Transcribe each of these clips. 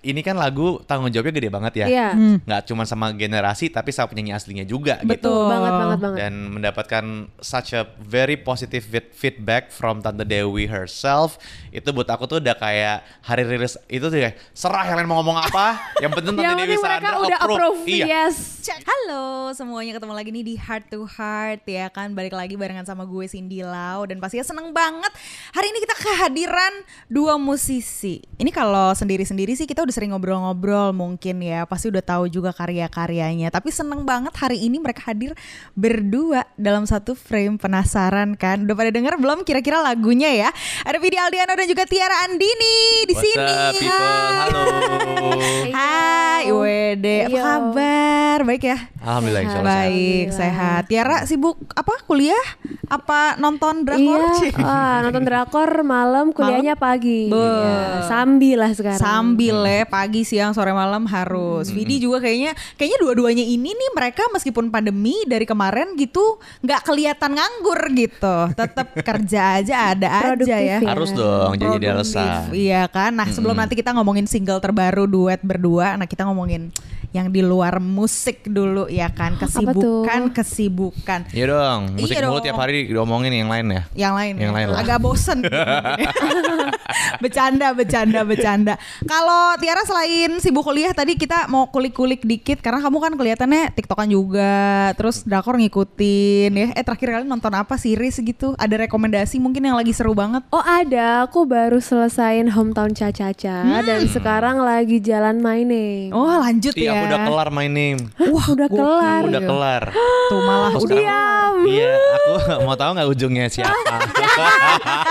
ini kan lagu tanggung jawabnya gede banget ya. Iya. Nggak cuma sama generasi tapi sama penyanyi aslinya juga gitu. Betul banget banget banget. Dan mendapatkan such a very positive feed- feedback from Tante Dewi herself itu buat aku tuh udah kayak hari rilis itu tuh ya serah yang lain mau ngomong apa yang penting Tante Yang Dewi Sandra udah approve, Iya. yes. Halo semuanya ketemu lagi nih di Heart to Heart ya kan balik lagi barengan sama gue Cindy Lau dan pastinya seneng banget hari ini kita kehadiran dua musisi ini kalau sendiri-sendiri sih kita udah sering ngobrol-ngobrol mungkin ya pasti udah tahu juga karya-karyanya tapi seneng banget hari ini mereka hadir berdua dalam satu frame penasaran kan udah pada denger belum kira-kira lagunya ya ada Vidi Aldiano dan juga Tiara Andini di What's sini up, people? Hai. Halo. Hai, Wede, apa kabar? Baik ya? Alhamdulillah insya Allah sehat. Baik, Alhamdulillah. sehat. Tiara sibuk apa? Kuliah? Apa nonton drakor? Iya, ah, nonton drakor malam, kuliahnya pagi. Be. Iya, sambil lah sekarang. Sambil ya pagi, siang, sore, malam harus. Vidi juga kayaknya kayaknya dua-duanya ini nih mereka meskipun pandemi dari kemarin gitu nggak kelihatan nganggur gitu. Tetap kerja aja ada aja Produktif ya. ya. Harus dong jadi Produktif, alasan. Iya kan. Nah sebelum nanti kita ngomongin single terbaru duet berdua, nah kita ngomongin yang di luar musik dulu ya kan. Kesibukan, kesibukan. Iya dong, musik Iya mulu dong. tiap hari diomongin yang lain ya. Yang lain, Yang ya? lain lah. agak bosen. bercanda, bercanda, bercanda. Kalau Tiara selain sibuk kuliah tadi kita mau kulik-kulik dikit karena kamu kan kelihatannya tiktokan juga, terus drakor ngikutin ya. Eh terakhir kali nonton apa series gitu? Ada rekomendasi mungkin yang lagi seru banget? Oh ada, aku baru selesain hometown Caca-Caca dan sekarang lagi jalan mining. Oh lanjut Iya, ya. aku udah kelar name. Wah udah kelar. Udah kelar. Tuh malah udah. sekarang- Iya, aku mau tahu nggak ujungnya siapa?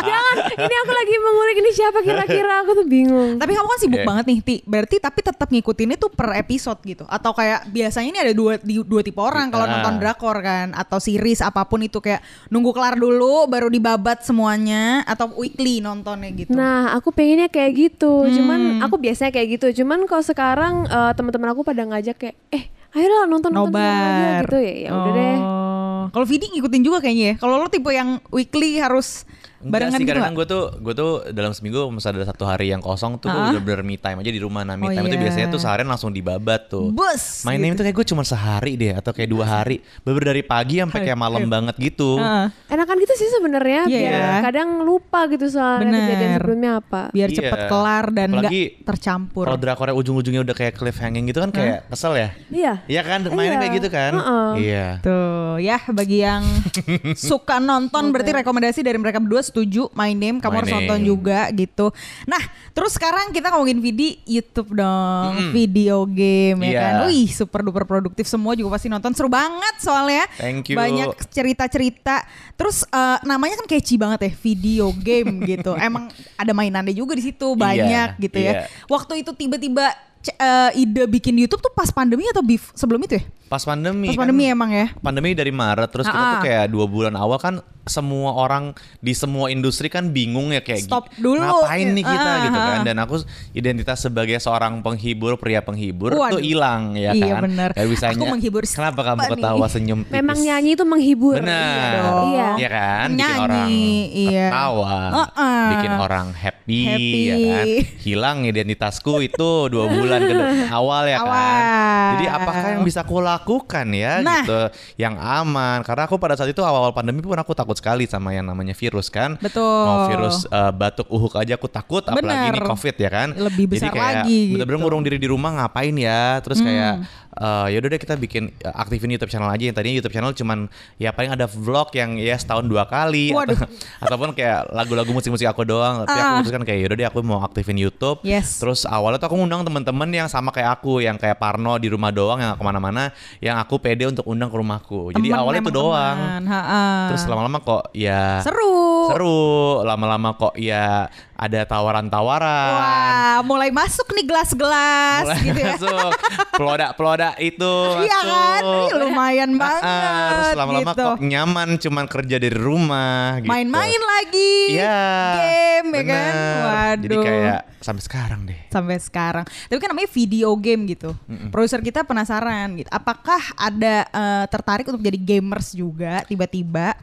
Jangan, ini aku lagi mengulik ini siapa kira-kira aku tuh bingung. Tapi kamu kan sibuk Iya. banget nih, Ti. Berarti tapi tetap ngikutinnya tuh per episode gitu. Atau kayak biasanya ini ada dua di- dua tipe orang kalau Ah. nonton drakor kan atau series apa pun itu kayak nunggu kelar dulu baru dibabat semuanya atau weekly nontonnya gitu. Nah, aku pengennya kayak gitu. Hmm. Cuman aku biasanya kayak gitu. Cuman kalau sekarang eh, teman-teman aku pada ngajak kayak, eh, ayolah nonton nonton aja nobar gitu ya. Ya udah deh. Oh. Kalau Vidi ngikutin juga kayaknya ya. Kalau lo tipe yang weekly harus Enggak barengan sih, gitu kadang nggak? gue tuh gue tuh dalam seminggu misalnya ada satu hari yang kosong tuh gue bener-bener me time aja di rumah. Nah me Oh, time itu iya. biasanya tuh seharian langsung dibabat tuh. Bus, Main name tuh kayak gue cuma sehari deh atau kayak dua hari. Bener dari pagi sampai kayak malam banget gitu. Heeh. Enakan gitu sih sebenarnya. Iya biar ya. Kadang lupa gitu soalnya Bener. kejadian sebelumnya apa. biar Iya. cepet kelar dan nggak Apalagi tercampur. Kalau drakornya ujung-ujungnya udah kayak cliffhanging gitu kan kayak kesel ya. Iya. Iya kan mainnya Iya. kayak gitu kan. Heeh. Iya. Tuh ya bagi yang suka nonton berarti rekomendasi dari mereka berdua setuju My Name kamu My harus Name. nonton juga gitu. Nah terus sekarang kita ngomongin video YouTube dong video game ya Iya. kan. Wih super duper produktif semua juga pasti nonton seru banget soalnya. Thank you. Banyak cerita-cerita. Terus eh, namanya kan catchy banget ya video game gitu. Emang ada mainannya juga di situ banyak Iya, gitu ya. iya. Waktu itu tiba-tiba eh, ide bikin YouTube tuh pas pandemi atau bef- sebelum itu ya? Pas pandemi. Pas kan, pandemi emang ya. Pandemi dari Maret terus kita tuh Ah-ah. kayak dua bulan awal kan semua orang di semua industri kan bingung ya kayak Stop dulu. ngapain nih kita Ah, gitu ah. kan dan aku identitas sebagai seorang penghibur pria penghibur Waduh. tuh hilang ya Iya, kan bener. Gak bisa Aku menghibur kenapa kamu siapa ketawa nih? senyum tipis Memang nyanyi itu menghibur. benar dong. Iya. Iya kan bikin Nyanyi, orang iya. ketawa Uh-uh. bikin orang happy, Happy. ya kan hilang identitasku itu dua bulan ke de- awal ya kan Awal. jadi apakah yang bisa aku lakukan ya Nah. gitu yang aman karena aku pada saat itu awal-awal pandemi pun aku takut sekali sama yang namanya virus kan Betul. mau virus uh, batuk uhuk aja aku takut apalagi ini Bener. covid ya kan Lebih jadi besar kayak lagi bener-bener gitu. Hmm. ngurung diri di rumah ngapain ya terus kayak uh, ya udah deh kita bikin uh, aktifin YouTube channel aja yang tadinya YouTube channel cuman ya paling ada vlog yang ya setahun dua kali Waduh. atau, ataupun kayak lagu-lagu musik-musik aku doang tapi aku Ah. putuskan kayak yaudah deh aku mau aktifin YouTube Yes. terus awalnya tuh aku ngundang teman-teman yang sama kayak aku yang kayak Parno di rumah doang yang ke mana-mana yang aku pede untuk undang ke rumahku jadi Temen awalnya itu emang doang temen. Ha-ha. terus lama-lama kok ya seru. Seru lama-lama kok ya ada tawaran-tawaran Wah, mulai masuk nih gelas-gelas mulai gitu ya. masuk pelodak-pelodak itu Iya kan? Ih, lumayan Ah, banget. ah, terus lama-lama gitu. kok nyaman cuman kerja dari rumah gitu. Main-main lagi. Iya. Game ya kan. bener. Waduh. Jadi kayak sampai sekarang deh. sampai sekarang. Tapi kan namanya video game gitu. Produser kita penasaran gitu. Apakah ada eh, tertarik untuk jadi gamers juga tiba-tiba?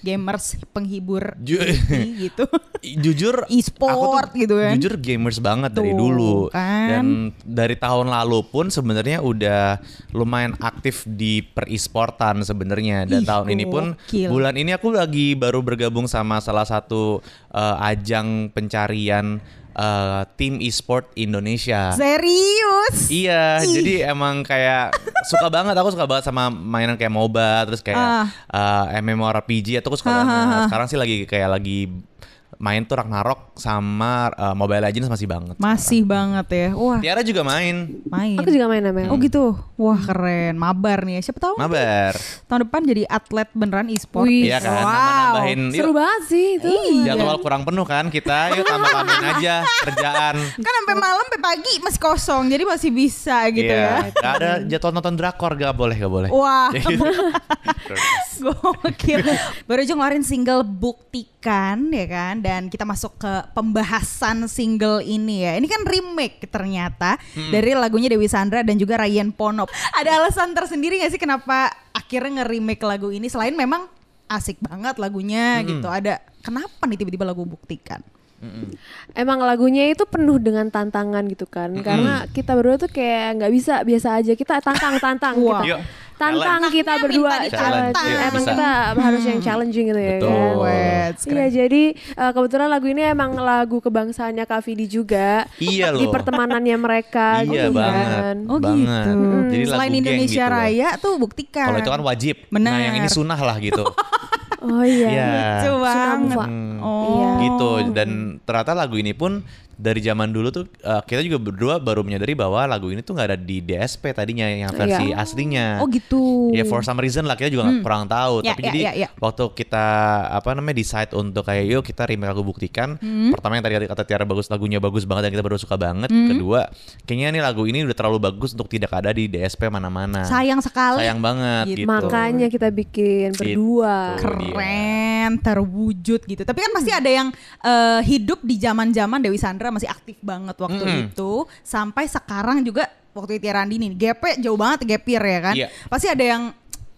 Gamers penghibur Ju- gitu. jujur E-sport aku tuh gitu kan. jujur gamers banget dari Tuh, dulu kan. dan dari tahun lalu pun sebenarnya udah lumayan aktif di per e-sportan sebenarnya dan Ih, tahun ini pun gokil. bulan ini aku lagi baru bergabung sama salah satu eh, ajang pencarian eh, tim e-sport Indonesia Serius? Iya, Ih. jadi emang kayak suka banget aku suka banget sama mainan kayak MOBA terus kayak Ah. eh, MMORPG atau aku suka Ah, banget. ah. Sekarang sih lagi kayak lagi main tuh Ragnarok sama eh, Mobile Legends masih banget. Masih banget ya. Wah, Tiara juga main. main. Aku juga main namanya. Oh gitu. Wah, keren. Mabar nih ya. Siapa tahu nanti Mabar. tahun depan jadi atlet beneran e-sport. Iya kan, Wow. nambah-nambahin. Yuk, Seru banget sih itu. Iya. jadwal kurang penuh kan kita, yuk tambah tambahin aja kerjaan. Kan sampai malam sampai pagi masih kosong. Jadi masih bisa gitu Iya, ya. Gak ada jadwal nonton drakor gak boleh, gak boleh. Wah, gokil. Baru aja ngeluarin single Buktikan ya kan dan kita masuk ke pembahasan single ini ya. Ini kan remake ternyata dari lagunya Dewi Sandra dan juga Ryan Ponop. Ada alasan tersendiri gak sih kenapa akhirnya nge-remake lagu ini selain memang asik banget lagunya gitu. Ada kenapa nih tiba-tiba lagu Buktikan? Emang lagunya itu penuh dengan tantangan gitu kan. Karena kita berdua tuh kayak nggak bisa biasa aja. Kita tantang-tantang Wah. kita. Yuk, Tantang challenge. kita berdua minta challenge. ditantang. Emang Bisa. kita harus yang challenging gitu ya Betul. kan. Iya jadi eh, kebetulan lagu ini emang lagu kebangsaannya Kak Vidi juga. Iya Di loh. pertemanannya mereka Iya gitu banget. kan. Oh Banget. gitu. Jadi lagu Selain Indonesia gitu loh. Raya tuh Buktikan. Kalau itu kan wajib. Benar. Nah, yang ini sunnah lah gitu. Oh iya. Iya. Lucu banget. Pak. Oh. Iya. gitu dan ternyata lagu ini pun dari zaman dulu tuh uh, kita juga berdua baru menyadari bahwa lagu ini tuh nggak ada di DSP tadinya yang versi Iya. aslinya. Oh gitu. Ya for some reason lah kita juga nggak kurang tahu. Ya, Tapi ya, jadi ya, ya. waktu kita apa namanya decide untuk kayak yuk kita remake lagu buktikan. Hmm. Pertama yang tadi kata Tiara bagus lagunya bagus banget dan kita berdua suka banget. Hmm. Kedua kayaknya nih lagu ini udah terlalu bagus untuk tidak ada di DSP mana-mana. Sayang sekali. Sayang banget Gitu. gitu. Makanya kita bikin Gitu. berdua. keren terwujud gitu tapi kan pasti ada yang eh, hidup di zaman zaman Dewi Sandra masih aktif banget waktu Mm-mm. itu sampai sekarang juga waktu Tiara Andini gapnya jauh banget gap year ya kan Iya. pasti ada yang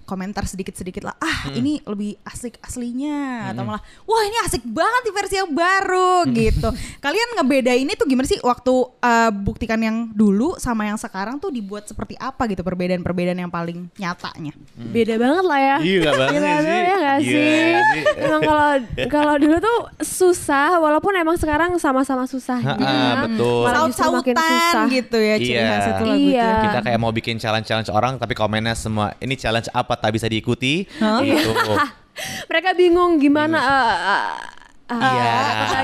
komentar sedikit-sedikit lah ah ini lebih asik aslinya atau malah wah ini asik banget di versi yang baru gitu kalian ngebedain itu gimana sih waktu eh, buktikan yang dulu sama yang sekarang tuh dibuat seperti apa gitu perbedaan-perbedaan yang paling nyatanya Beda banget lah ya. Iya banget Gila sih. tuh ya gak Gila sih? sih. Emang kalau kalau dulu tuh susah walaupun emang sekarang sama-sama susah Ha-ha, gitu. betul. Malah justru makin susah. saut-sautan gitu ya ciri Iya. khas itu lagu Iya. itu. kita kayak mau bikin challenge-challenge orang tapi komennya semua ini challenge apa tak bisa diikuti. Gitu. Mereka bingung gimana eh, eh, ah, Iya.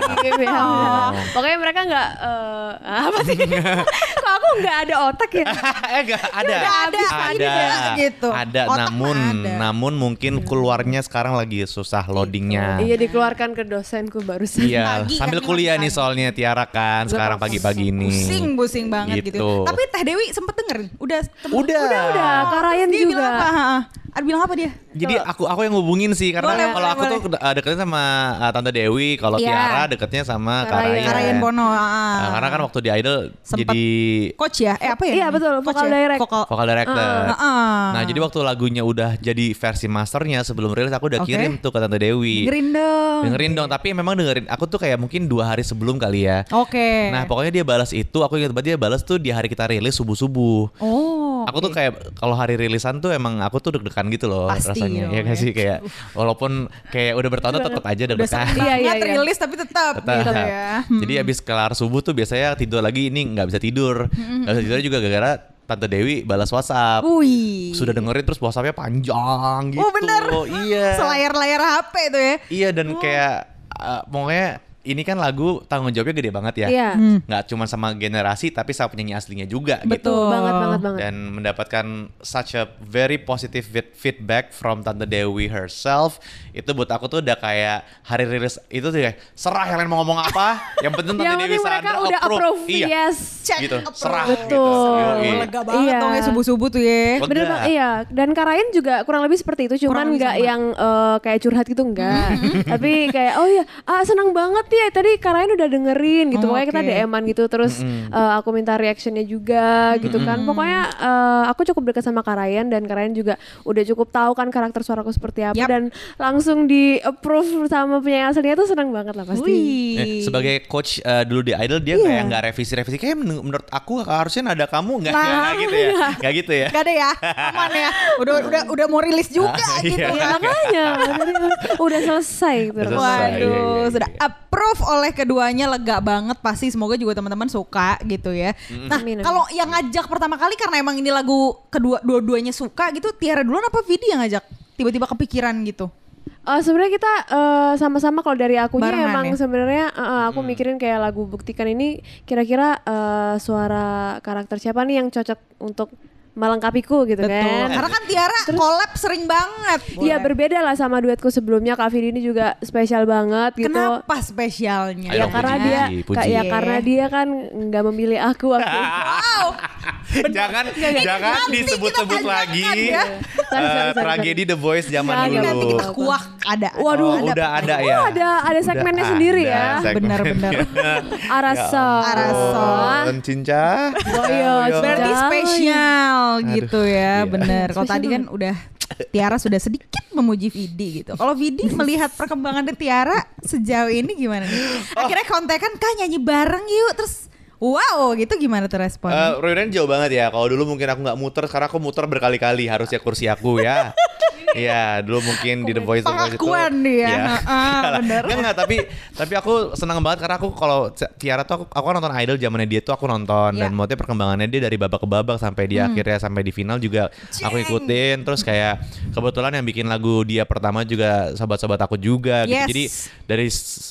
lagi ya. Oh. Pokoknya mereka nggak eh, apa sih? Kok aku nggak ada otak ya? eh enggak ada. Udah ada, ada. ada gitu. Ada Otak namun ada. namun mungkin keluarnya sekarang lagi susah loadingnya. Iya dikeluarkan ke dosenku barusan. Iya, Pagi sambil kan, kuliah nih soalnya Tiara kan sekarang pagi-pagi ini. Pusing, pusing banget gitu. Gitu. Tapi Teh Dewi sempet denger? Udah? Udah. Udah udah, Dia juga. bilang apa? Ada bilang apa dia? Jadi aku aku yang hubungin sih karena Boleh, kalau boleh, aku tuh uh, deketnya sama uh, Tante Dewi, kalau Iya. Tiara deketnya sama. Kak Ryan Bono. ah. Nah, karena kan waktu di Idol Sempet jadi Coach ya? Eh apa ya? Iya, betul, Coach vokal ya? direct. Vokal. vokal director. Heeh. Nah, jadi waktu lagunya udah jadi versi masternya sebelum rilis aku udah Oke. kirim tuh ke Tante Dewi. Dengerin dong. Dengerin dong, tapi memang dengerin aku tuh kayak mungkin dua hari sebelum kali ya. Oke. Nah, pokoknya dia balas itu, aku ingat banget dia balas tuh di hari kita rilis subuh-subuh. Oh. Aku tuh kayak kalau hari rilisan tuh emang aku tuh deg-degan gitu loh Pasti rasanya. dong ya nggak ya. sih kayak walaupun kayak udah bertahun tetap aja deg-degan. Iya, iya, iya. rilis tapi tetap Tetap. gitu ya. Hmm. Jadi abis kelar subuh tuh biasanya tidur lagi ini nggak bisa tidur. Hmm, Nggak bisa tidur juga gara-gara Tante Dewi balas WhatsApp. Wih. Sudah dengerin terus WhatsAppnya panjang gitu. Oh bener. Iya. Selayar-layar HP tuh ya. Iya dan kayak uh, pokoknya ini kan lagu tanggung jawabnya gede banget ya. Iya. Hmm. Nggak cuma sama generasi tapi sama penyanyi aslinya juga Betul. gitu. Banget banget banget. Dan mendapatkan such a very positive feed- feedback from Tante Dewi herself itu buat aku tuh udah kayak hari rilis itu tuh kayak serah kalian mau ngomong apa yang penting Tante Yang Dewi penting mereka Sandra udah approve, Iya. yes. Check gitu approve. serah Betul. gitu. Oh, Yoi. lega banget Iya. dong ya subuh-subuh tuh ya. Bener banget, iya. Dan Kak Ryan juga kurang lebih seperti itu, cuman nggak sama. yang eh, kayak curhat gitu enggak. Tapi kayak oh iya, ah senang banget ya tadi Karain udah dengerin gitu. Oh, Pokoknya kita oke. DM-an gitu terus eh, aku minta reactionnya juga gitu kan. Pokoknya eh, aku cukup dekat sama Karayan dan Karayan juga udah cukup tahu kan karakter suaraku seperti apa Yap. dan langsung di approve sama penyanyi aslinya tuh senang banget lah pasti. Wih. Eh, sebagai coach eh, dulu di Idol dia Iya. kayak nggak revisi-revisi kayak men- menurut aku harusnya nada kamu nggak Nah, nggak gitu ya nggak gitu ya Gak ada ya, aman ya. Udah udah udah mau rilis juga Ah, gitu iya. Ya, ya. makanya udah selesai gitu. Udah selesai. Waduh, Iya, iya, iya. sudah approve oleh keduanya lega banget pasti semoga juga teman-teman suka gitu ya. Nah, kalau yang ngajak pertama kali karena emang ini lagu kedua dua-duanya suka gitu, Tiara duluan apa Vidi yang ngajak? Tiba-tiba kepikiran gitu. Eh, sebenarnya kita eh, sama-sama kalau dari akunya Barengan emang ya? sebenarnya eh, aku mikirin kayak lagu buktikan ini kira-kira eh, suara karakter siapa nih yang cocok untuk melengkapiku gitu Betul. kan. Karena kan Tiara collab sering banget. Iya berbeda lah sama duetku sebelumnya Kak Vidi ini juga spesial banget gitu. Kenapa spesialnya? Ya karena puji, dia puji. Kak, ya karena dia kan nggak memilih aku waktu itu. Wow. jangan jangan nanti disebut-sebut lagi ya. Sorry, sorry, sorry, tragedi The Voice zaman Jangan. dulu Nanti kita kuak ada. Waduh. Oh, udah ada ya Oh, ada ada segmennya Udah sendiri ada ya. Benar-benar. Arasa. Arasa. Dan cinca Oh iya, Berarti spesial gitu ya, iya. bener. Kalau tadi kan udah Tiara sudah sedikit memuji Vidi gitu. Kalau Vidi melihat perkembangan dari Tiara sejauh ini gimana nih? Akhirnya kontekan kah nyanyi bareng yuk, terus wow gitu gimana tuh Eh, responnya? Royden jauh banget ya. Kalau dulu mungkin aku nggak muter, sekarang aku muter berkali-kali. Harusnya kursi aku ya. Iya, dulu mungkin di The Voice The Voice itu. Dia. Iya. Ah, bener. Enggak, enggak, tapi tapi aku senang banget karena aku kalau Tiara tuh aku, aku nonton Idol zamannya dia tuh aku nonton Iya. dan maksudnya perkembangannya dia dari babak ke babak sampai dia akhirnya sampai di final juga aku Ceng. ikutin terus kayak kebetulan yang bikin lagu dia pertama juga sobat-sobat aku juga gitu. Yes. Jadi dari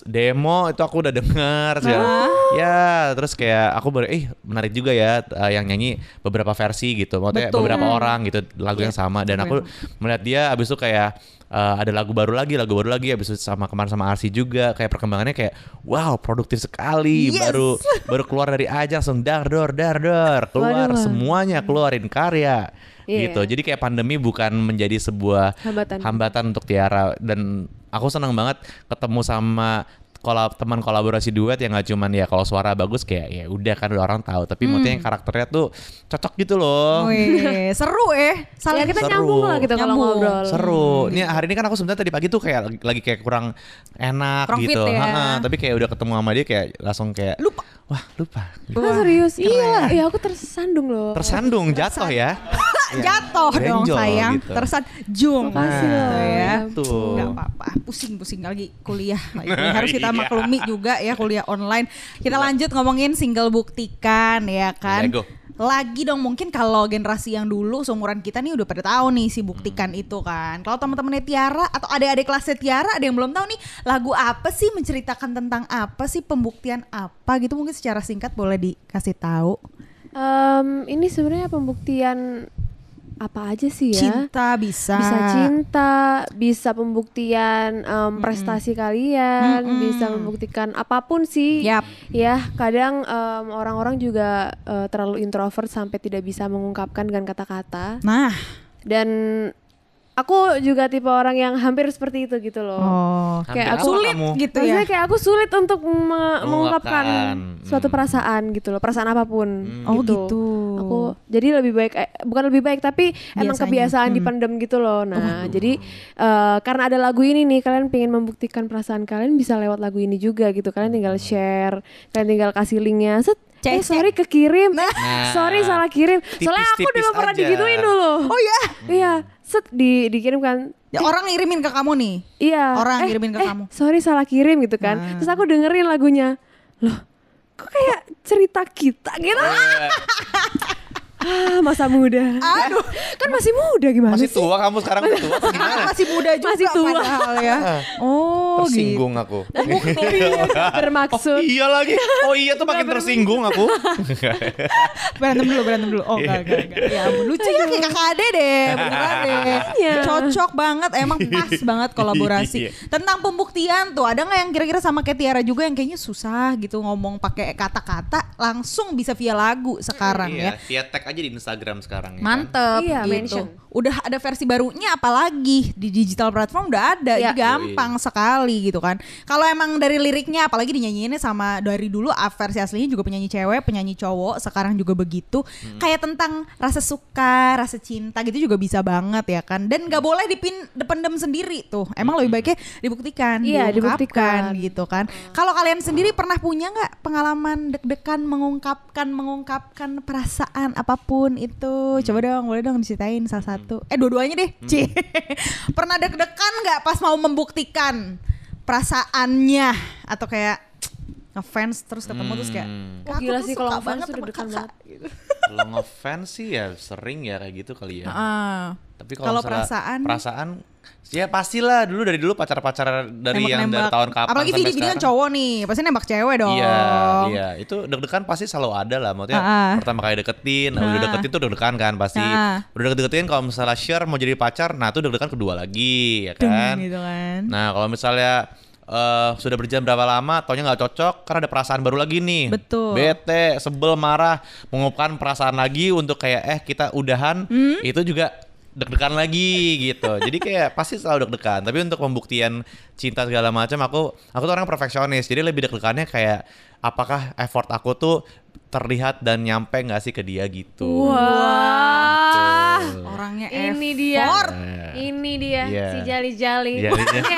demo itu aku udah denger segala- ya terus kayak aku baru eh menarik juga ya eh, yang nyanyi beberapa versi gitu maksudnya Betul. beberapa orang gitu lagu yang sama dan aku melihat dia abis itu kayak eh, ada lagu baru lagi lagu baru lagi abis itu sama kemarin sama Arsi juga kayak perkembangannya kayak wow produktif sekali Yes. baru baru keluar dari aja langsung dar dor dar dor keluar Waduh. semuanya keluarin karya Iya. gitu jadi kayak pandemi bukan menjadi sebuah Hambatan. hambatan untuk Tiara dan aku senang banget ketemu sama kolab teman kolaborasi duet yang gak cuman ya kalau suara bagus kayak ya udah kan udah orang tahu tapi maksudnya yang karakternya tuh cocok gitu loh Wih, seru eh. Ya Saling kita Seru. nyambung lah gitu kalau ngobrol. seru. Nih hari ini kan aku sebenarnya tadi pagi tuh kayak lagi, lagi kayak kurang enak Kurang fit gitu. ya. Ha-ha, tapi kayak udah ketemu sama dia kayak langsung kayak Lupa. Wah lupa. Ah, serius? Iya. Iya aku tersandung loh. Tersandung jatuh ya. Jatuh dong Benjol sayang. gitu. Tersanjung. Makasih loh. Gitu ya. Tuh. Gak apa-apa, pusing-pusing lagi kuliah. lagi kuliah. Harus kita Iya. maklumi juga ya kuliah online. Kita lanjut ngomongin single buktikan ya kan. Lego. Lagi dong mungkin kalau generasi yang dulu seumuran kita nih udah pada tahu nih si buktikan Hmm. itu kan. Kalau teman-temannya Tiara atau adik-adik kelasnya Tiara ada yang belum tahu nih lagu apa sih menceritakan tentang apa sih pembuktian apa gitu mungkin secara singkat boleh dikasih tahu. Em, ini sebenarnya pembuktian apa aja sih ya? Cinta bisa. Bisa cinta, bisa pembuktian em, prestasi kalian, Mm-mm. bisa membuktikan apa pun sih. Yap. Ya, kadang orang-orang juga eh, terlalu introvert sampai tidak bisa mengungkapkan dengan kata-kata. Nah, Dan aku juga tipe orang yang hampir seperti itu gitu loh. oh. Kayak Hampir aku Sulit kamu? gitu Maksudnya ya. kayak aku sulit untuk me- mengungkapkan Mengungkapkan. suatu Hmm. perasaan gitu loh, perasaan apa pun. Oh gitu. Aku jadi lebih baik, eh, bukan lebih baik tapi emang Biasanya. kebiasaan Hmm. dipendam gitu loh. Nah, jadi eh, karena ada lagu ini nih, kalian pengen membuktikan perasaan kalian bisa lewat lagu ini juga gitu. Kalian tinggal share, kalian tinggal kasih linknya. Set, eh Cek, sorry kekirim, Nah. sorry salah kirim. Soalnya aku Tipis-tipis dulu pernah digituin dulu. Oh ya. Iya, set di dikirim kan. Ya, orang ngirimin ke kamu nih. Iya. Orang eh, ngirimin ke eh, kamu. Sorry salah kirim gitu kan. Nah. Terus aku dengerin lagunya. Loh, kok kayak cerita kita gitu. Iya. ah, masa muda. Aduh. kan masih muda gimana Masih sih? tua kamu sekarang tua Kan gimana? masih muda juga Masih tua. padahal ya. Oh, Tersinggung aku. Bukti bermaksud. Iya lagi. Oh iya tuh makin tersinggung aku. gitu. Berantem dulu, berantem dulu. Oh, enggak, enggak, enggak. Ya, ampun, lucu ya kayak kakak ade deh, beneran deh. Iya. Cocok banget, emang pas banget kolaborasi. Iya. Tentang pembuktian tuh, ada nggak yang kira-kira sama kayak Tiara juga yang kayaknya susah gitu ngomong pakai kata-kata, langsung bisa via lagu sekarang ya. Iya, via tag aja di Instagram sekarang ya kan? Mantep Iya, gitu. mention. Udah ada versi barunya apalagi di digital platform udah ada. Jadi gampang sekali gitu kan. Kalau emang dari liriknya apalagi dinyanyiinnya sama dari dulu ah, versi aslinya juga penyanyi cewek, penyanyi cowok, sekarang juga begitu. Hmm. Kayak tentang rasa suka, rasa cinta gitu juga bisa banget ya kan. Dan nggak boleh dipin dependem sendiri tuh. Emang lebih baiknya dibuktikan, Iya, diungkapkan dibuktikan. gitu kan. Kalau kalian sendiri pernah punya nggak pengalaman deg-degan mengungkapkan mengungkapkan perasaan apa pun itu? Coba dong, boleh dong diceritain salah satu. Eh dua-duanya deh. Cie. pernah deg-degan nggak pas mau membuktikan perasaannya atau kayak ngefans terus ketemu terus kayak Hmm. Oh, "Aku gila tuh sih kalau ngefans tuh kakak." banget. gitu. Kalau ngefans sih ya sering ya kayak gitu kali ya. Ah. Tapi kalau perasaan perasaan ya pastilah dulu dari dulu pacar-pacar dari yang dari nembak-nembak. tahun kapan Apalagi sampai Vidi Vidi kan cowok nih, pasti nembak cewek dong. Iya, iya. Itu deg-degan pasti selalu ada lah. Maksudnya ah. pertama kali deketin, nah, udah Ah. deketin tuh deg-degan kan pasti. Ah. Udah deket-deketin kalau misalnya share mau jadi pacar, nah itu deg-degan kedua lagi, ya Deng, kan? gitu kan. Nah kalau misalnya eh, sudah berjalan berapa lama, taunya nggak cocok karena ada perasaan baru lagi nih. Betul. Bete, sebel, marah, mengungkapkan perasaan lagi untuk kayak eh kita udahan, Hmm? itu juga deg-degan lagi gitu. Jadi kayak pasti selalu deg-degan. Tapi untuk pembuktian cinta segala macam aku aku tuh orang perfeksionis. Jadi lebih deg-degannya kayak apakah effort aku tuh terlihat dan nyampe nggak sih ke dia gitu. Wah. Tuh. Orangnya Ini dia. effort. Nah, Ini dia Iya. si jali-jali. Iya, iya. Ini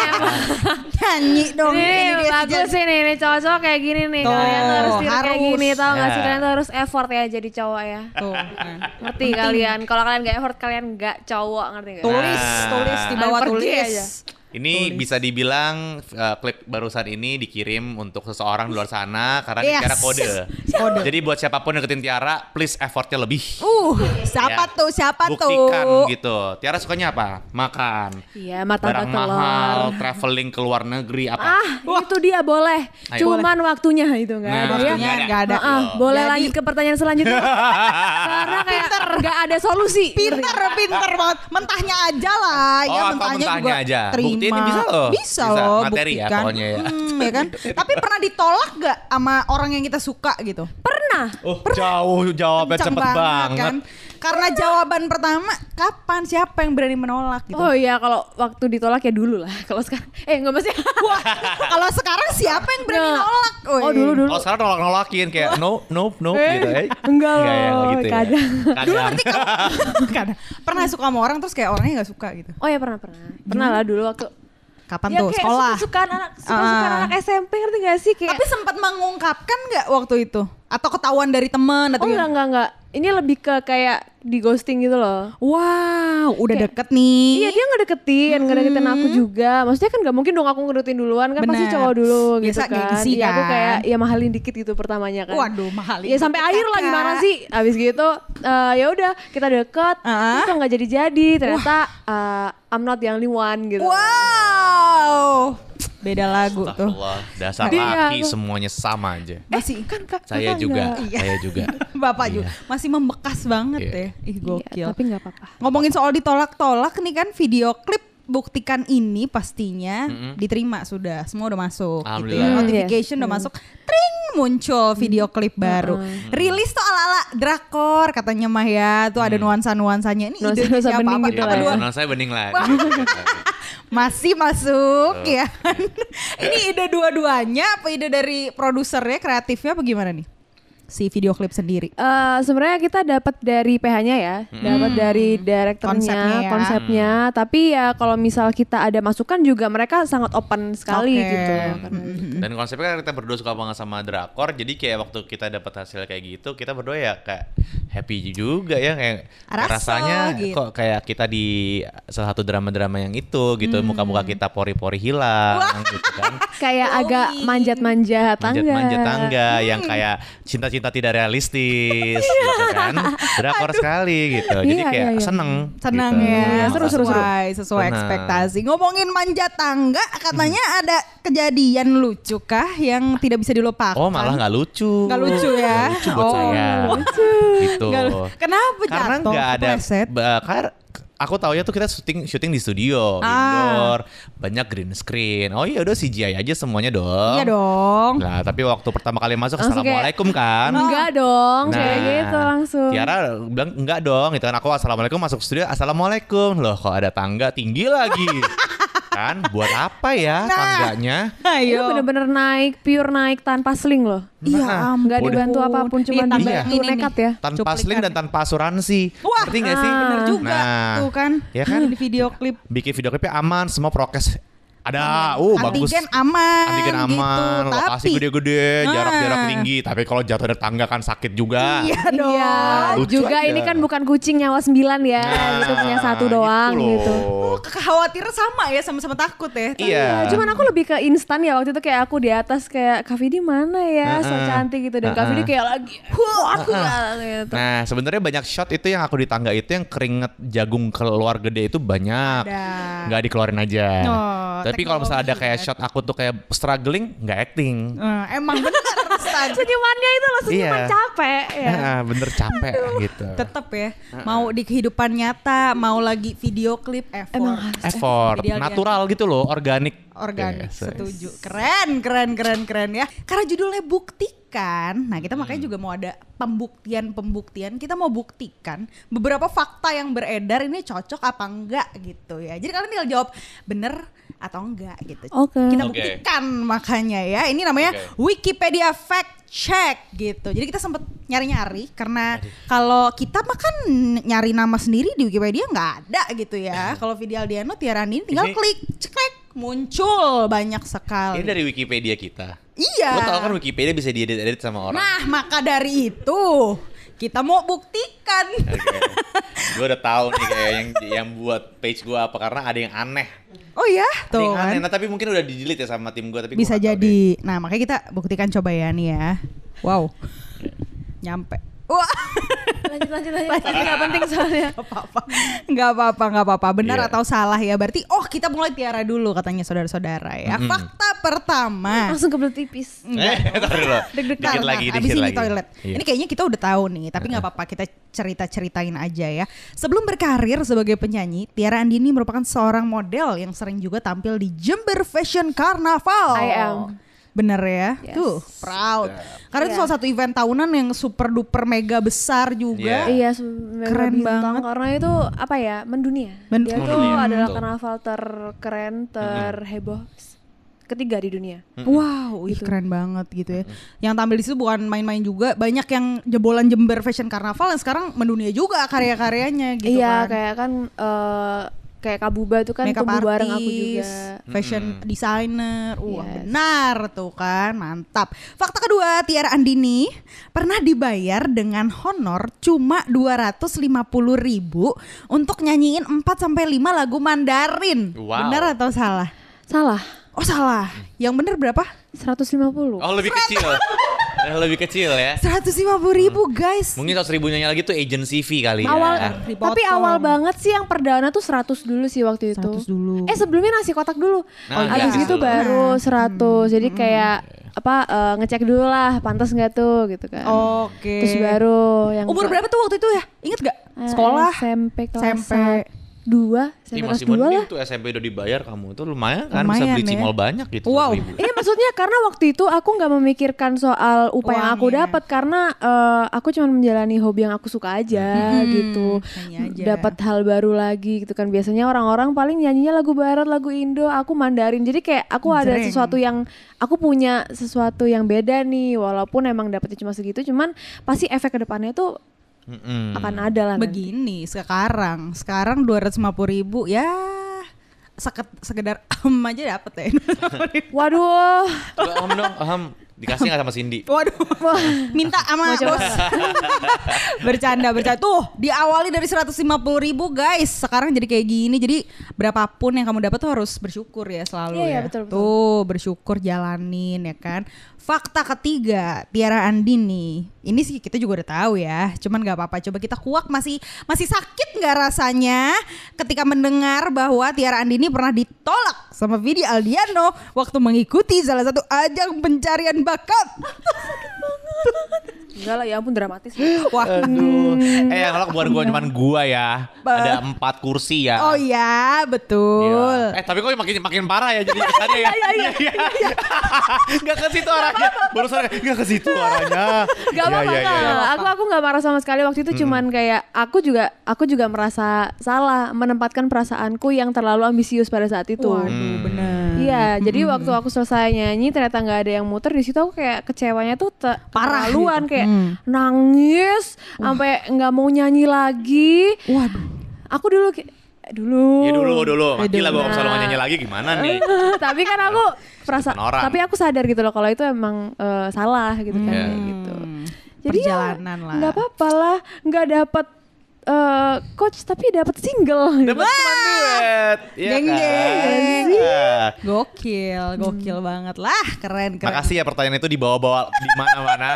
Nyanyi dong. ini, Ini dia bagus sih nih, ini cowok-cowok kayak gini nih. Tuh, kalian tuh harus tiru kayak harus. gini, tau gak sih? Ya. Kalian tuh harus effort ya jadi cowok ya. Tuh. kan. Ngerti kalian? Kalau kalian gak effort, kalian gak cowok, ngerti gak? Tulis, Nah. tulis di bawah tulis. aja. Ini bisa dibilang uh, klip barusan ini dikirim untuk seseorang di luar sana karena Yes. Tiara kode. Kode. Jadi buat siapa pun yang deketin Tiara, please effortnya lebih. Uh, siapa Ya. tuh? Siapa Buktikan tuh? gitu. Tiara sukanya apa? Makan. Iya, mata Barang telur. mahal, traveling ke luar negeri apa? Ah, itu dia boleh. Ayo. Cuman waktunya itu enggak Nah, ada ya. waktunya nggak ada. Ah, boleh Jadi- lanjut ke pertanyaan selanjutnya. Karena kayak nggak ada solusi. Pinter, pinter banget. Mentahnya aja lah, ya Oh, apa mentahnya, mentahnya juga aja? terima. Buktiin bisa loh. Bisa, Bisa. loh, Materi ya buktikan. pokoknya ya. Hmm, ya kan? Tapi pernah ditolak gak sama orang yang kita suka gitu? Pernah. Oh, jauh jawabnya Kencang cepet banget. kan? Karena jawaban pertama, kapan siapa yang berani menolak gitu? Oh iya, kalau waktu ditolak ya dulu lah. Kalau sekarang, eh nggak mesti. Wah, kalau sekarang siapa yang berani Nggak. nolak? Woi. Oh dulu dulu. Kalau sekarang nolak-nolakin kayak no, no, no Eh, gitu ya. enggak ya, loh, enggak gitu ya. kadang. Kadang. Kadang. Pernah suka sama orang terus kayak orangnya nggak suka gitu. Oh ya pernah pernah. Pernah lah dulu waktu. Kapan ya tuh? kayak Sekolah. suka anak suka Ah. anak SMP ngerti gak sih kayak. Tapi sempat mengungkapkan nggak waktu itu? Atau ketahuan dari teman atau oh enggak enggak enggak. Ini lebih ke kayak di ghosting gitu loh. Wow, udah Kayak- deket nih. Iya dia nggak deketin, nggak deketin aku juga. Maksudnya kan nggak mungkin dong aku ngedeketin duluan kan pasti Bener. cowok dulu Biasa gitu kan. gengsi Iya aku kan. kayak ya mahalin dikit gitu pertamanya kan. Waduh, mahalin Ya sampai akhir lah gimana sih? Abis gitu eh, ya udah kita deket, Ah. terus kok nggak jadi-jadi. Ternyata eh, I'm not the only one gitu. Wow. Beda lagu tuh. Astagfirullah, dasar Dia laki semuanya sama aja. Masih Kan kak, Saya kakak juga. Iya. saya juga. Bapak Iya. juga masih membekas banget Iya. ya. Ih Iya, gokil. tapi nggak apa-apa. Ngomongin soal ditolak-tolak nih kan video klip buktikan ini pastinya Mm-mm. diterima sudah semua udah masuk gitu ya. Notification Hmm, udah yes. masuk tring muncul video klip baru Mm-mm. rilis tuh ala-ala drakor katanya mah ya tuh ada Hmm. nuansa-nuansanya ini Nuansa- idenya nuansa siapa bening apa, gitu apa lah ya. dua Menurut saya bening lah. masih masuk Oh, ya ini ide dua-duanya apa ide dari produsernya kreatifnya apa gimana nih si video klip sendiri Eh, sebenarnya kita dapat dari PH-nya ya, dapat dari direkturnya, Konsepnya ya. konsepnya. Tapi ya kalau misal kita ada masukan juga mereka sangat open sekali Oke. gitu. Karena gitu. Dan konsepnya kan kita berdua suka banget sama drakor, jadi kayak waktu kita dapat hasil kayak gitu, kita berdua ya kayak happy juga ya kayak Raso, rasanya gitu. kok kayak kita di salah satu drama-drama yang itu gitu, muka-muka kita pori-pori hilang gitu kan. Kayak agak manjat-manjat tangga. Manjat-manjat tangga yang kayak cinta-cinta tidak realistis gitu kan. Drakor sekali gitu. Jadi Iya, kayak iya, iya. seneng. Senang gitu. ya, Iya, seru, seru, sesuai, sesuai Benar. ekspektasi. Ngomongin manjat tangga, katanya ada kejadian lucu kah yang tidak bisa dilupakan? Oh malah nggak lucu. Nggak lucu ya? Nggak lucu buat Oh, saya. nggak lucu. Gitu. Lu- Kenapa Karena jatuh? nggak ada aku tahu ya tuh kita syuting syuting di studio, Ah. indoor, banyak green screen. Oh iya udah CGI aja semuanya dong. Iya dong. Lah, tapi waktu pertama kali masuk Langsung kayak, assalamualaikum kan. Enggak dong, Nah, kayak gitu langsung. Tiara bilang enggak dong, gitu kan aku assalamualaikum masuk studio assalamualaikum loh kok ada tangga tinggi lagi kan buat apa ya Nah. tangganya Itu Ayo. bener-bener naik, pure naik tanpa sling loh. Iya Nah, ampun. Nggak dibantu apa pun, cuma dibantu ini nih. nekat ya. tanpa Cuplikan. sling dan tanpa asuransi Wah, ngerti nggak sih bener juga Nah, tuh kan. ya kan? Di video klip. bikin video klipnya aman semua prokes ada uh bagus Antigen aman. antigen aman gitu. lokasi Tapi- gede-gede jarak-jarak Ah. tinggi tapi kalau jatuh dari tangga kan sakit juga Iya dong. Iya, Lucu juga aja. ini kan bukan kucing nyawa sembilan ya, gitu punya satu doang gitu. loh. Kekhawatiran sama ya sama-sama takut ya. iya Cuman aku lebih ke instan ya waktu itu kayak aku di atas kayak Kak Vidi mana ya, so Heeh. cantik gitu dan Kak Heeh. Vidi kayak lagi, wah aku gitu. Nah sebenarnya banyak shot itu yang aku di tangga itu yang keringet jagung keluar gede itu banyak Ada. nggak dikeluarin aja. Oh, Tapi kalau misalnya ada teknologi kayak ya. shot aku tuh kayak struggling nggak acting. Eh, emang bener. Senyumannya itu loh senyuman Iya. capek ya. Nah, bener capek gitu. Tetep ya. Mau di kehidupan nyata, mau lagi video klip effort. Emang harus Effort, Ideal natural gitu loh, organik. Organik Yes, yes. setuju. Keren keren keren keren ya. Karena judulnya buktikan. Nah kita makanya juga mau ada pembuktian pembuktian kita mau buktikan beberapa fakta yang beredar ini cocok apa enggak gitu ya. Jadi kalian tinggal jawab bener atau enggak? gitu. Oke. kita buktikan makanya ya. Ini namanya Oke. Wikipedia fact check gitu. Jadi kita sempet nyari-nyari karena kalau kita mah kan nyari nama sendiri di Wikipedia nggak ada gitu ya. Kalau Vidi Aldiano Tiara Andini tinggal Ini- klik ceklek muncul banyak sekali. Ini dari Wikipedia kita. iya. Lo tau kan Wikipedia bisa diedit-edit sama orang. nah maka dari itu kita mau buktikan. Gue udah tahu nih kayak yang yang buat page gue apa karena ada yang aneh. oh ya Ada tuh yang aneh. kan. Nah, tapi mungkin udah di delete ya sama tim gue tapi bisa jadi. nah makanya kita buktikan coba ya nih ya. Wow. Nyampe wah Lanjut lanjut lanjut. Ini nggak penting soalnya. Gak apa-apa, nggak apa-apa, nggak apa-apa. Benar Iya. atau salah ya? Berarti, oh kita mulai Tiara dulu katanya saudara-saudara ya. Mm-mm. Fakta pertama. Langsung kebelet tipis. Eh. Deg-degan lagi, abis ini lagi. toilet. Iya. Ini kayaknya kita udah tahu nih, tapi nggak apa-apa kita cerita-ceritain aja ya. Sebelum berkarir sebagai penyanyi, Tiara Andini merupakan seorang model yang sering juga tampil di Jember Fashion Carnaval. I am. Bener ya, Yes. tuh proud. Karena itu Iya. salah satu event tahunan yang super duper mega besar juga. Iya, se- Keren bintang banget. karena itu apa ya mendunia. Men- Dia tuh Mendunia, adalah betul. karnaval terkeren, terheboh ketiga di dunia. Wow, ih Gitu. keren banget gitu ya. Yang tampil di situ bukan main-main juga, banyak yang jebolan Jember Fashion Carnaval yang sekarang mendunia juga karya-karyanya gitu iya, kan. kayak kan eh, kayak Kabuba tuh kan Makeup tumbuh bareng aku artist, juga. fashion designer, wah Yes. benar tuh kan, mantap. Fakta kedua, Tiara Andini pernah dibayar dengan honor cuma 250.000 ribu untuk nyanyiin 4 sampai 5 lagu Mandarin. Wow. Benar atau salah? Salah. Oh salah. Yang bener berapa? 150. Oh lebih kecil. Eh, lebih kecil ya. 150 ribu guys. Mungkin 100 ribu nyanyi lagi tuh agency fee kali ya. Awal Dipotong. tapi awal banget sih yang perdana tuh 100 dulu sih waktu itu. 100 dulu. Eh sebelumnya nasi kotak dulu. Nah, Habis iya. itu baru 100. Jadi kayak apa eh, ngecek dulu lah pantas nggak tuh gitu kan. Oke. Terus baru yang Umur berapa tuh waktu itu ya? Ingat gak? eh, Sekolah? SMP kelas SMP. Dua, Ih, SMP kelas masih dua mending lah. tuh SMP udah dibayar kamu tuh lumayan kan bisa Lumayan beli ya. cimol banyak gitu. Wow. 100.000. Iya maksudnya karena waktu itu aku nggak memikirkan soal upah yang aku dapat karena eh, aku cuma menjalani hobi yang aku suka aja Hmm, gitu. Dapat hal baru lagi gitu kan. Biasanya orang-orang paling nyanyinya lagu barat, lagu Indo, aku Mandarin. Jadi kayak aku ada Jreng. sesuatu yang aku punya sesuatu yang beda nih walaupun emang dapetnya cuma segitu cuman pasti efek ke depannya tuh Mm-mm. akan ada lah nanti. Begini sekarang, sekarang 250 ribu ya seket, sekedar em aja dapet ya. Waduh. Om dong, om dikasih nggak sama Cindy? Waduh, minta sama bos. bercanda, bercanda. Tuh, diawali dari 150 ribu guys. Sekarang jadi kayak gini. Jadi berapapun yang kamu dapat tuh harus bersyukur ya selalu Iya, ya. iya, betul, betul. Tuh, bersyukur jalanin ya kan. Fakta ketiga, Tiara Andini. Ini sih kita juga udah tahu ya. Cuman gak apa-apa. Coba kita kuak masih masih sakit nggak rasanya ketika mendengar bahwa Tiara Andini pernah ditolak sama Vidi Aldiano waktu mengikuti salah satu ajang pencarian bakat. Enggak lah, ya ampun dramatis. Wah. Aduh. Eh yang bukan gua cuman gua ya. Ada empat kursi ya. Oh iya, betul. Iya. Eh tapi kok makin makin parah ya jadi kesannya ya. Iya iya. Gak ke situ arahnya. Barusan gak ke situ arahnya. Gak Iya, apa-apa, iya, iya, Kak. iya. Aku aku nggak marah sama sekali waktu itu cuman kayak aku juga aku juga merasa salah menempatkan perasaanku yang terlalu ambisius pada saat itu. Waduh, bener. Iya, jadi waktu aku selesai nyanyi ternyata nggak ada yang muter di situ aku kayak kecewanya tuh Parah keterlaluan gitu. kayak Hmm. nangis sampai nggak mau nyanyi lagi. Waduh. Aku dulu kayak dulu. Ya dulu dulu. Gila gua Nah. kalau nyanyi lagi gimana nih? tapi kan aku perasa orang. tapi aku sadar gitu loh kalau itu emang eh, salah gitu kan Iya. kayak gitu. Hmm. Jadi Perjalanan ya, lah. nggak apa-apa lah, nggak dapat eh, coach tapi dapat single. Dapat teman duet. Iya Geng, kan? geng. Iya. Gokil, gokil banget lah, keren keren. Makasih ya pertanyaan itu dibawa-bawa di mana-mana.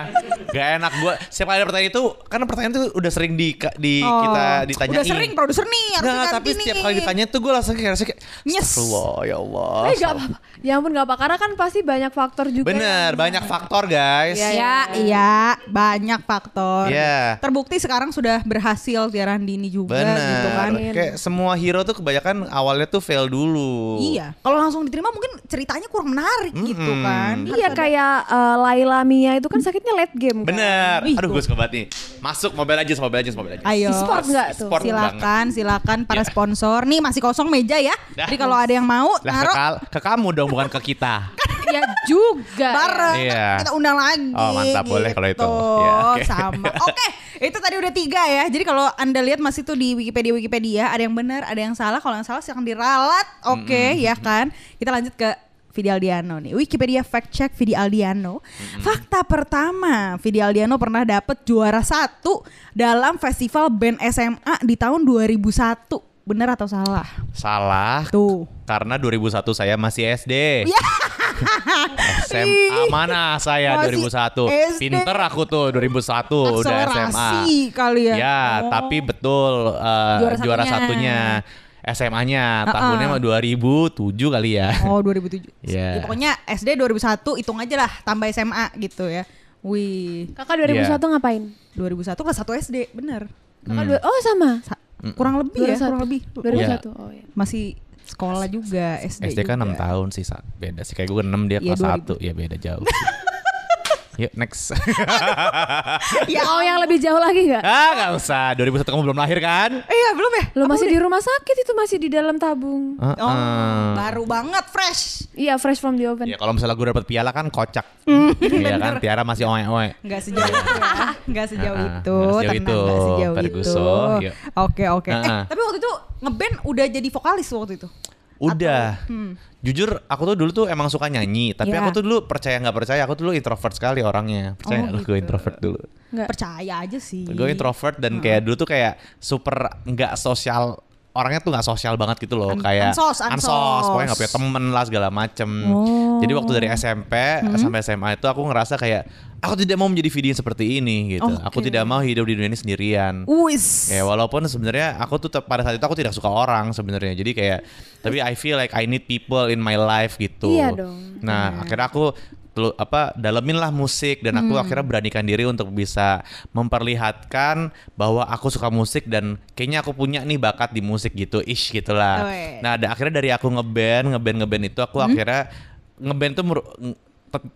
Gak enak gua. Setiap kali ada pertanyaan itu, karena pertanyaan itu udah sering di, di Oh, kita ditanyain. Udah sering produser nih, harus diganti tapi setiap kali ditanya tuh gue langsung kayak rasanya kayak Nyes. Astagfirullah ya Allah. Eh nggak apa-apa. Ya ampun nggak apa karena kan pasti banyak faktor juga. Bener, yang- banyak faktor guys. Iya, Ya, iya, banyak faktor. Iya. Terbukti sekarang sudah berhasil Tiara Dini juga Bener. gitu kan. Kayak semua hero tuh kebanyakan awalnya tuh fail dulu. Iya, kalau langsung diterima mungkin ceritanya kurang menarik gitu Mm-mm. kan. Iya kayak eh, Laila Mia itu kan sakitnya late game. Kan? Bener. Ih, Aduh gue suka banget nih. Masuk Mobile Legends, Mobile Legends, Mobile Legends. Ayo. E-sport nggak tuh? E-sport banget. silakan, silakan para Ya. sponsor. Nih masih kosong meja ya. Dah. Jadi kalau ada yang mau Lah ke, naruh kal- ke kamu dong, bukan ke kita. ya juga. bareng Iya. kita undang lagi Oh, mantap. Boleh kalau itu. gitu. Ya, oke. sama oke itu tadi udah tiga ya. Jadi kalau anda lihat masih tuh di Wikipedia Wikipedia ada yang benar ada yang salah. Kalau yang salah silakan diralat. Oke ya kan? Kita lanjut ke Vidi Aldiano nih. Wikipedia fact check Vidi Aldiano. Fakta pertama Vidi Aldiano pernah dapet juara satu dalam festival band SMA di tahun 2001 bener atau salah? Salah. tuh. Karena 2001 saya masih SD. Ya. SMA mana saya Masih 2001? SD. Pinter aku tuh 2001 udah SMA. Akselerasi kali ya. Ya, Oh. tapi betul uh, Juara juara, satunya. satunya SMA-nya Uh-uh. tahunnya mah 2007 kali ya. Oh 2007. Iya. Ya, pokoknya SD 2001 hitung aja lah tambah SMA gitu ya. Wih, Kakak 2001 Iya. ngapain? 2001 kelas 1 SD, bener. Kakak dua, oh sama. Sa- kurang lebih ya, 2001. kurang lebih. 2001. Oh iya. Masih sekolah juga SD. SD kan 6 juga. tahun sih, Sa. beda sih. Kayak gue 6 dia Iya, kelas 2000. 1. Ya beda jauh. Yuk next. Ya, Mau yang lebih jauh lagi nggak? ah gak usah. 2001 kamu belum lahir kan? Iya, belum ya? Lo masih di rumah sakit itu masih di dalam tabung. Uh-uh. Oh, baru banget fresh. Iya, fresh from the oven. Ya kalau misalnya gue dapet piala kan kocak. Hmm, Iya kan Tiara masih oe-oe. Enggak sejauh itu ya. Enggak sejauh itu. nggak sejauh itu. nggak sejauh itu. Oke, oke. Eh, Uh-uh. tapi waktu itu ngeband udah jadi vokalis waktu itu. Udah. hmm. Jujur aku tuh dulu tuh emang suka nyanyi, tapi Ya. aku tuh dulu percaya nggak percaya, aku tuh dulu introvert sekali orangnya. Percaya Oh, lu gue gitu. introvert dulu? Nggak. Percaya aja sih. Gue introvert dan kayak dulu tuh kayak super nggak sosial orangnya tuh nggak sosial banget gitu loh An- kayak ansos, ansos. pokoknya nggak punya temen lah segala macem Oh. Hmm. jadi waktu dari SMP sampai SMA itu aku ngerasa kayak aku tidak mau menjadi video seperti ini gitu aku Oke. tidak mau hidup di dunia ini sendirian Wis. Ya walaupun sebenarnya aku tuh pada saat itu aku tidak suka orang sebenarnya. Jadi kayak tapi I feel like I need people in my life gitu. Iya dong. Nah, akhirnya aku telu- apa dalemin lah musik dan aku akhirnya beranikan diri untuk bisa memperlihatkan bahwa aku suka musik dan kayaknya aku punya nih bakat di musik gitu ish gitulah. Weh. Nah, da- akhirnya dari aku ngeband, ngeband ngeband itu aku akhirnya ngeband tuh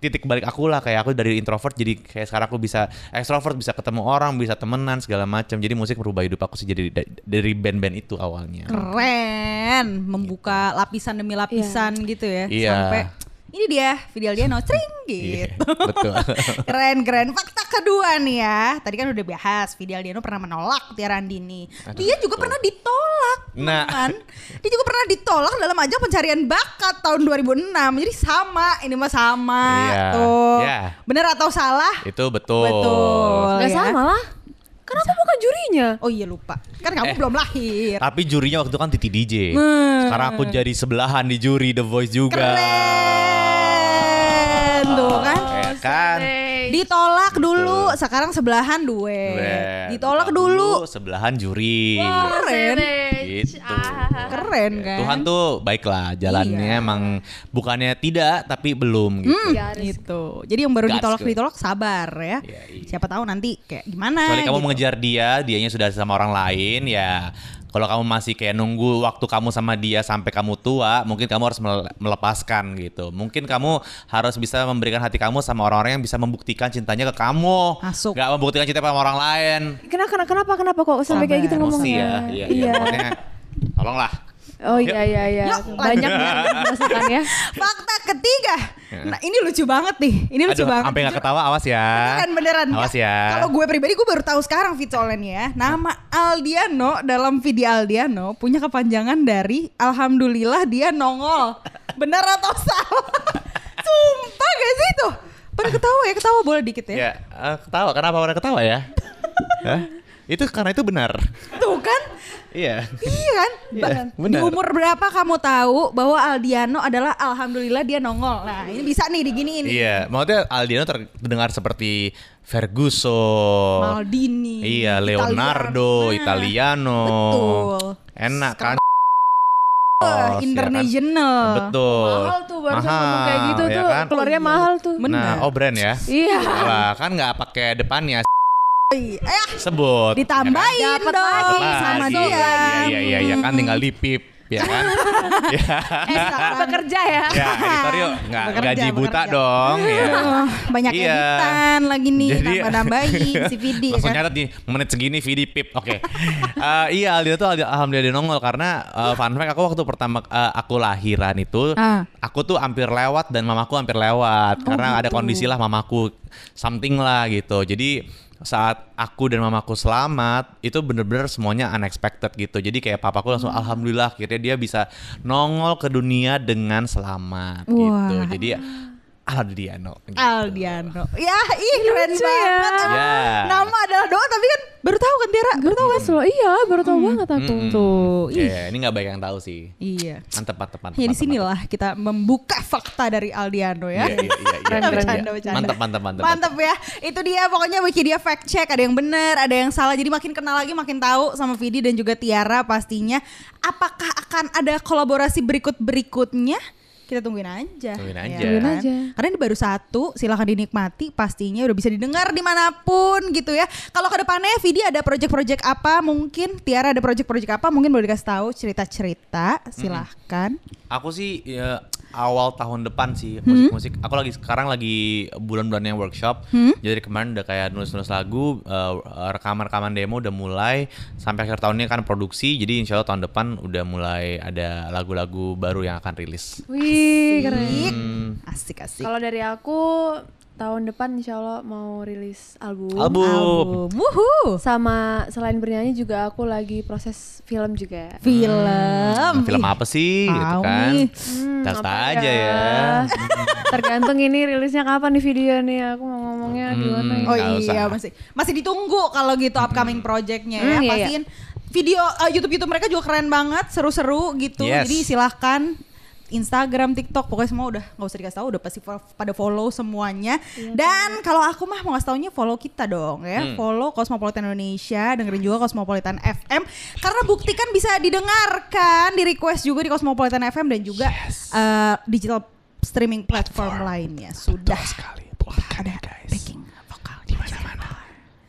titik balik aku lah kayak aku dari introvert jadi kayak sekarang aku bisa extrovert bisa ketemu orang bisa temenan segala macam jadi musik merubah hidup aku sih jadi da- dari band-band itu awalnya Keren, membuka lapisan demi lapisan gitu ya. Iya. Sampai ini dia video Aldiano cring Iya, gitu. betul keren keren. Fakta kedua nih ya. Tadi kan udah bahas video Aldiano pernah menolak Tiara Andini. Dia juga pernah ditolak. Nah. teman. Dia juga pernah ditolak dalam ajang pencarian bakat tahun 2006. Jadi sama, ini mah sama Iya, tuh. iya. Bener atau salah? itu betul Betul. Nggak ya. sama lah. Kan aku bukan jurinya. Oh iya lupa. Kan kamu Eh. belum lahir. tapi jurinya waktu itu kan Titi DJ Hmm. sekarang aku jadi sebelahan di juri The Voice juga Keren tuh kan. ya kan Di Ditolak dulu, sekarang sebelahan duet. Duet. Ditolak Ditolak dulu. sebelahan juri. Wow, Keren. Gitu. Ah. Keren kan? Tuhan tuh baiklah jalannya Iya. emang bukannya tidak tapi belum gitu. Hmm, Garis. gitu. Jadi yang baru Gas ditolak gue. ditolak sabar ya. Iya, iya. Siapa tahu nanti kayak gimana. Kecuali kamu gitu. mengejar dia, dianya sudah sama orang lain ya. Kalau kamu masih kayak nunggu waktu kamu sama dia sampai kamu tua, mungkin kamu harus mele- melepaskan gitu. Mungkin kamu harus bisa memberikan hati kamu sama orang-orang yang bisa membuktikan cintanya ke kamu. Masuk. Gak membuktikan cinta sama orang lain. Kenapa, kenapa, kenapa, kenapa kok sampai kayak gitu Sabar. Emosi ngomongnya? ya. Iya, iya. Makanya, tolonglah. Oh iya iya iya. Banyak ya masukan ya. Fakta ketiga. Nah, ini lucu banget nih. Ini lucu Aduh, banget. sampai gak ketawa, awas ya. Beneran beneran. Awas ya. Kalau gue pribadi gue baru tahu sekarang Fit soalnya nih ya. Nama Aldiano dalam video Aldiano punya kepanjangan dari Alhamdulillah dia nongol. Benar atau salah? Sumpah gak sih itu? Pada ketawa ya, ketawa boleh dikit ya. Ya, eh, ketawa. Kenapa pada ketawa ya? Hah? Itu karena itu benar. Tuh kan? Iya. Iya kan? Iya, Ba- Di benar. umur berapa kamu tahu bahwa Aldiano adalah Alhamdulillah dia nongol. Nah ini bisa nih diginiin. Iya, maksudnya Aldiano terdengar seperti Ferguson. Maldini. Iya, Leonardo, Italiano. Italiano. Betul. Enak kan? Wah, ya kan? international. Betul. Mahal tuh baru Mahal, ngomong kayak gitu ya tuh. kan? Keluarnya mahal tuh. Bener. Nah, oh brand ya. Iya. Lah, kan nggak pakai depannya Eh, sebut. ditambahin kan? Dapat dong lagi sama dia. Iya, iya, iya, iya, kan tinggal dipip, ya kan? ya. Eh, bekerja ya. Ya, editor yuk nggak Bekerja, gaji buta bekerja. dong, ya. Aduh, banyak Iya. editan lagi nih Jadi- nambah-nambahin si Vidi Langsung kan. nyatet nih menit segini Vidi pip. Oke. Eh, iya Aldia tuh Aldi- alhamdulillah dia nongol karena eh, fun fact aku waktu pertama eh, aku lahiran itu Ah. aku tuh hampir lewat dan mamaku hampir lewat karena ada kondisi lah mamaku something lah gitu. Jadi saat aku dan mamaku selamat itu bener-bener semuanya unexpected gitu. Jadi kayak papaku langsung alhamdulillah akhirnya dia bisa nongol ke dunia dengan selamat gitu. Wah. Jadi Aldiano. Gitu. Aldiano. Ya, ih keren Lucu ya. banget. Ya. Nama adalah doa tapi kan baru tahu kan Tiara? Baru tahu kan? Lo iya baru tahu banget aku. Tuh. Ih. Ya, ini nggak banyak yang tahu sih. Iya. Mantep, mantep, mantep. Ya di mantep, sinilah kita membuka fakta dari Aldiano ya. Iya, iya, iya, iya. Bercanda, bercanda. Mantap, mantap, mantap. Mantap ya. Itu dia pokoknya Wikidia fact check ada yang benar, ada yang salah. Jadi makin kenal lagi makin tahu sama Vidi dan juga Tiara pastinya. Apakah akan ada kolaborasi berikut-berikutnya? Kita tungguin aja. Tungguin ya aja. Tungguin kan? aja. Karena ini baru satu, silahkan dinikmati. Pastinya udah bisa didengar di mana pun gitu ya. Kalau ke depannya Vidi ada project-project apa mungkin, Tiara ada project-project apa mungkin boleh dikasih tahu cerita-cerita. Silahkan. Aku sih ya, awal tahun depan sih Hmm? musik-musik. Aku lagi sekarang lagi bulan-bulannya workshop. Hmm? Jadi kemarin udah kayak nulis-nulis lagu, eh, rekaman-rekaman demo udah mulai. Sampai akhir tahunnya kan produksi. Jadi insya Allah tahun depan udah mulai ada lagu-lagu baru yang akan rilis. Wih keren. Hmm, Asik-asik. Kalau dari aku tahun depan insya Allah mau rilis album. album. Wuhu. Sama selain bernyanyi juga aku lagi proses film juga. Film. Nah, film Ih, apa sih gitu kan? nih. Hmm, aja ya. Tergantung ini rilisnya kapan nih video nih. Aku mau ngomongnya gimana ya. Oh Nggak iya usah. masih masih ditunggu kalau gitu upcoming projectnya ya. Hmm, iya, Pastiin video uh, YouTube YouTube mereka juga keren banget, seru-seru gitu. Yes. Jadi silahkan Instagram, TikTok, pokoknya semua udah nggak usah dikasih tahu, udah pasti pada follow semuanya. Dan kalau aku mah mau ngasih taunya follow kita dong ya, Hmm. follow Cosmopolitan Indonesia, dengerin juga Cosmopolitan FM karena bukti kan bisa didengarkan, di request juga di Cosmopolitan FM dan juga uh, digital streaming platform lainnya. Sudah sekali. ada backing vokal di mana-mana.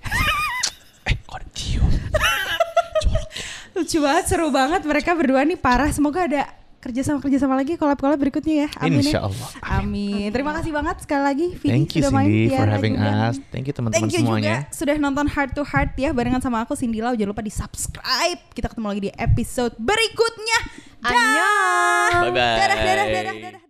Eh, kok cium? Lucu banget, seru banget mereka berdua nih parah. Semoga ada kerjasama kerjasama lagi kolab kolab berikutnya ya. Amin. ya. Insya Allah. Amin. Terima kasih banget sekali lagi Vidi Thank you sudah main Cindy for Tiara having juga. us. Thank you teman-teman Thank you semuanya. juga sudah nonton Heart to Heart ya barengan sama aku Cindy Lau. Jangan lupa di subscribe. Kita ketemu lagi di episode berikutnya. Dah. Annyeong. Bye-bye. Dadah, dadah, dadah, dadah.